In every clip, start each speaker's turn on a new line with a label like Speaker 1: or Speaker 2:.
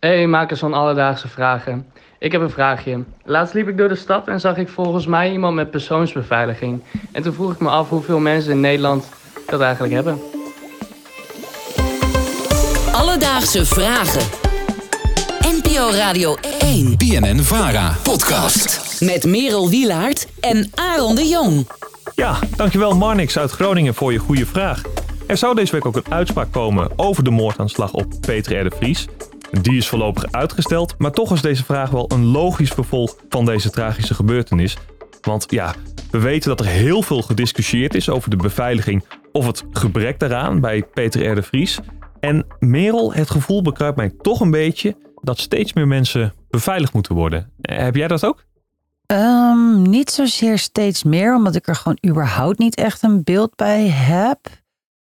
Speaker 1: Hey, makers van Alledaagse Vragen. Ik heb een vraagje. Laatst liep ik door de stad en zag ik volgens mij iemand met persoonsbeveiliging. En toen vroeg ik me af hoeveel mensen in Nederland dat eigenlijk hebben.
Speaker 2: Alledaagse Vragen. NPO Radio 1.
Speaker 3: BNN Vara podcast.
Speaker 2: Met Merel Wielaert en Aaron de Jong.
Speaker 4: Ja, dankjewel Marnix uit Groningen voor je goede vraag. Er zou deze week ook een uitspraak komen over de moordaanslag op Peter R. de Vries. Die is voorlopig uitgesteld, maar toch is deze vraag wel een logisch vervolg van deze tragische gebeurtenis. Want ja, we weten dat er heel veel gediscussieerd is over de beveiliging of het gebrek daaraan bij Peter R. Vries. En Merel, het gevoel bekruipt mij toch een beetje dat steeds meer mensen beveiligd moeten worden. Heb jij dat ook?
Speaker 5: Um, niet zozeer steeds meer, omdat ik er gewoon überhaupt niet echt een beeld bij heb.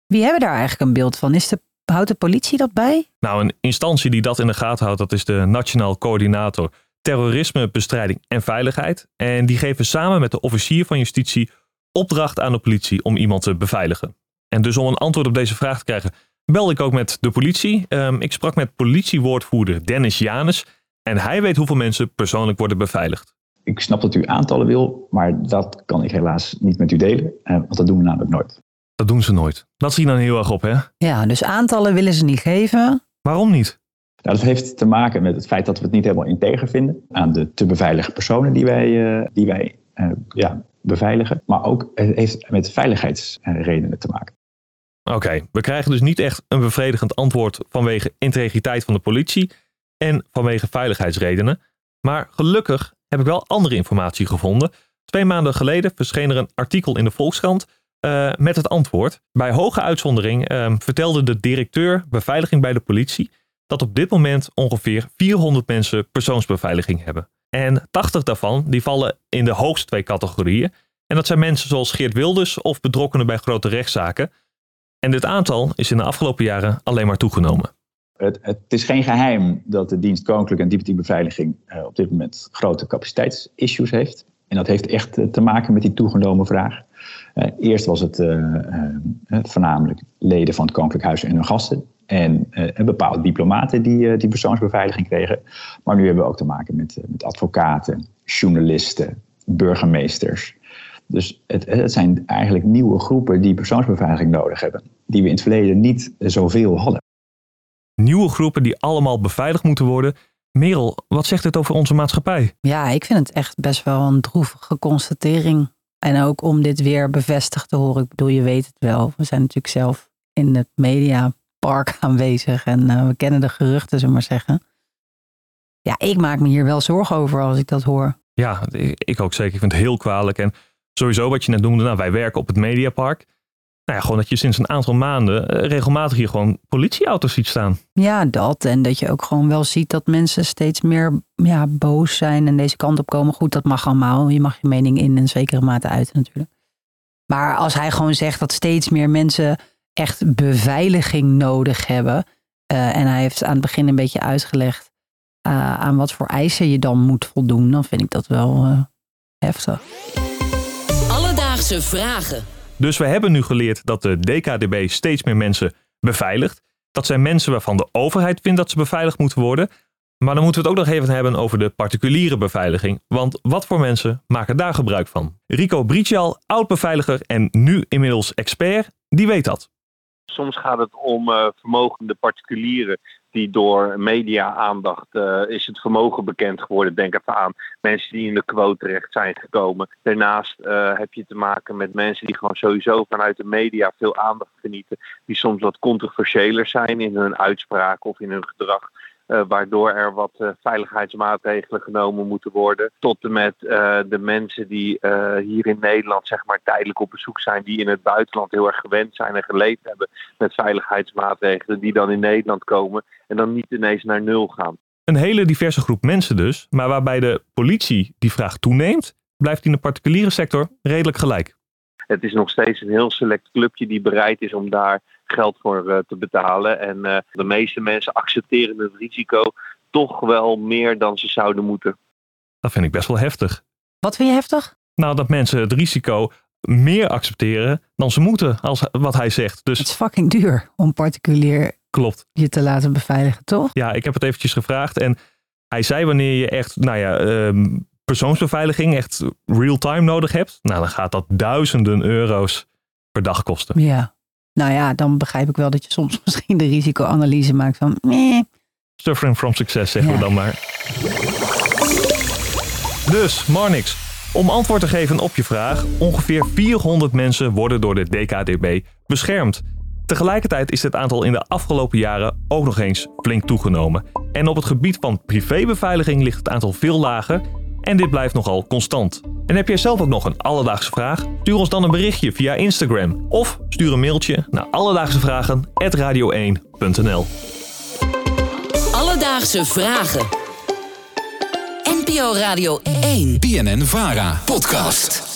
Speaker 5: Wie hebben daar eigenlijk een beeld van? Is de, houdt de politie dat bij?
Speaker 4: Nou, een instantie die dat in de gaten houdt, dat is de Nationaal Coördinator Terrorismebestrijding en Veiligheid. En die geven samen met de officier van justitie opdracht aan de politie om iemand te beveiligen. En dus om een antwoord op deze vraag te krijgen, bel ik ook met de politie. Um, ik sprak met politiewoordvoerder Dennis Janus en hij weet hoeveel mensen persoonlijk worden beveiligd.
Speaker 6: Ik snap dat u aantallen wil, maar dat kan ik helaas niet met u delen, eh, want dat doen we namelijk nooit.
Speaker 4: Dat doen ze nooit. Dat zie je dan heel erg op, hè?
Speaker 5: Ja, dus aantallen willen ze niet geven.
Speaker 4: Waarom niet?
Speaker 6: Nou, dat heeft te maken met het feit dat we het niet helemaal integer vinden aan de te beveiligen personen die wij, uh, die wij uh, ja, beveiligen. Maar ook het heeft met veiligheidsredenen te maken.
Speaker 4: Oké, okay, we krijgen dus niet echt een bevredigend antwoord vanwege integriteit van de politie en vanwege veiligheidsredenen. Maar gelukkig heb ik wel andere informatie gevonden. Twee maanden geleden verscheen er een artikel in de Volkskrant uh, met het antwoord. Bij hoge uitzondering uh, vertelde de directeur beveiliging bij de politie dat op dit moment ongeveer 400 mensen persoonsbeveiliging hebben. En 80 daarvan die vallen in de hoogste twee categorieën. En dat zijn mensen zoals Geert Wilders of betrokkenen bij grote rechtszaken. En dit aantal is in de afgelopen jaren alleen maar toegenomen.
Speaker 6: Het, het is geen geheim dat de dienst Koninklijke en Dieptebeveiliging uh, op dit moment grote capaciteitsissues heeft. En dat heeft echt te maken met die toegenomen vraag. Uh, eerst was het uh, voornamelijk leden van het Koninklijk Huis en hun gasten. En een bepaalde diplomaten die, die persoonsbeveiliging kregen. Maar nu hebben we ook te maken met, met advocaten, journalisten, burgemeesters. Dus het, het zijn eigenlijk nieuwe groepen die persoonsbeveiliging nodig hebben. Die we in het verleden niet zoveel hadden.
Speaker 4: Nieuwe groepen die allemaal beveiligd moeten worden. Merel, wat zegt dit over onze maatschappij?
Speaker 5: Ja, ik vind het echt best wel een droevige constatering. En ook om dit weer bevestigd te horen. Ik bedoel, je weet het wel. We zijn natuurlijk zelf in het mediapark aanwezig. En uh, we kennen de geruchten, zullen we maar zeggen. Ja, ik maak me hier wel zorgen over als ik dat hoor.
Speaker 4: Ja, ik ook zeker. Ik vind het heel kwalijk. En sowieso wat je net noemde, nou, wij werken op het Mediapark. Nou ja, gewoon dat je sinds een aantal maanden eh, regelmatig hier gewoon politieauto's ziet staan.
Speaker 5: Ja, dat. En dat je ook gewoon wel ziet dat mensen steeds meer ja, boos zijn en deze kant op komen. Goed, dat mag allemaal. Je mag je mening in een zekere mate uiten natuurlijk. Maar als hij gewoon zegt dat steeds meer mensen echt beveiliging nodig hebben. Uh, en hij heeft aan het begin een beetje uitgelegd uh, aan wat voor eisen je dan moet voldoen. Dan vind ik dat wel uh, heftig.
Speaker 2: Alledaagse vragen.
Speaker 4: Dus we hebben nu geleerd dat de DKDB steeds meer mensen beveiligt. Dat zijn mensen waarvan de overheid vindt dat ze beveiligd moeten worden. Maar dan moeten we het ook nog even hebben over de particuliere beveiliging. Want wat voor mensen maken daar gebruik van? Rico Britjal, oud-beveiliger en nu inmiddels expert, die weet dat.
Speaker 7: Soms gaat het om uh, vermogende particulieren die door media-aandacht uh, is het vermogen bekend geworden. Denk even aan mensen die in de quote terecht zijn gekomen. Daarnaast uh, heb je te maken met mensen die gewoon sowieso vanuit de media veel aandacht genieten. Die soms wat controversiëler zijn in hun uitspraken of in hun gedrag. Uh, waardoor er wat uh, veiligheidsmaatregelen genomen moeten worden. Tot en met uh, de mensen die hier in Nederland zeg maar tijdelijk op bezoek zijn, die in het buitenland heel erg gewend zijn en geleefd hebben met veiligheidsmaatregelen, die dan in Nederland komen en dan niet ineens naar nul gaan.
Speaker 4: Een hele diverse groep mensen dus, maar waarbij de politie die vraag toeneemt, blijft in de particuliere sector redelijk gelijk.
Speaker 7: Het is nog steeds een heel select clubje die bereid is om daar geld voor uh, te betalen. En uh, de meeste mensen accepteren het risico toch wel meer dan ze zouden moeten.
Speaker 4: Dat vind ik best wel heftig.
Speaker 5: Wat vind je heftig?
Speaker 4: Nou, dat mensen het risico meer accepteren dan ze moeten, als wat hij zegt. Dus...
Speaker 5: Het is fucking duur om particulier
Speaker 4: Klopt.
Speaker 5: je te laten beveiligen, toch?
Speaker 4: Ja, ik heb het eventjes gevraagd. En hij zei wanneer je echt, nou ja, ehm, persoonsbeveiliging echt real-time nodig hebt. Nou, dan gaat dat duizenden euro's per dag kosten.
Speaker 5: Ja. Nou ja, dan begrijp ik wel dat je soms misschien de risicoanalyse maakt van... meh.
Speaker 4: Suffering from success, zeggen
Speaker 5: Ja.
Speaker 4: we dan maar. Dus, Marnix, om antwoord te geven op je vraag, ongeveer 400 mensen worden door de DKDB beschermd. Tegelijkertijd is dit aantal in de afgelopen jaren ook nog eens flink toegenomen. En op het gebied van privébeveiliging ligt het aantal veel lager en dit blijft nogal constant. En heb jij zelf ook nog een alledaagse vraag? Stuur ons dan een berichtje via Instagram of stuur een mailtje naar alledaagsevragen@radio1.nl.
Speaker 2: Alledaagse vragen. NPO Radio 1.
Speaker 3: BNN Vara podcast.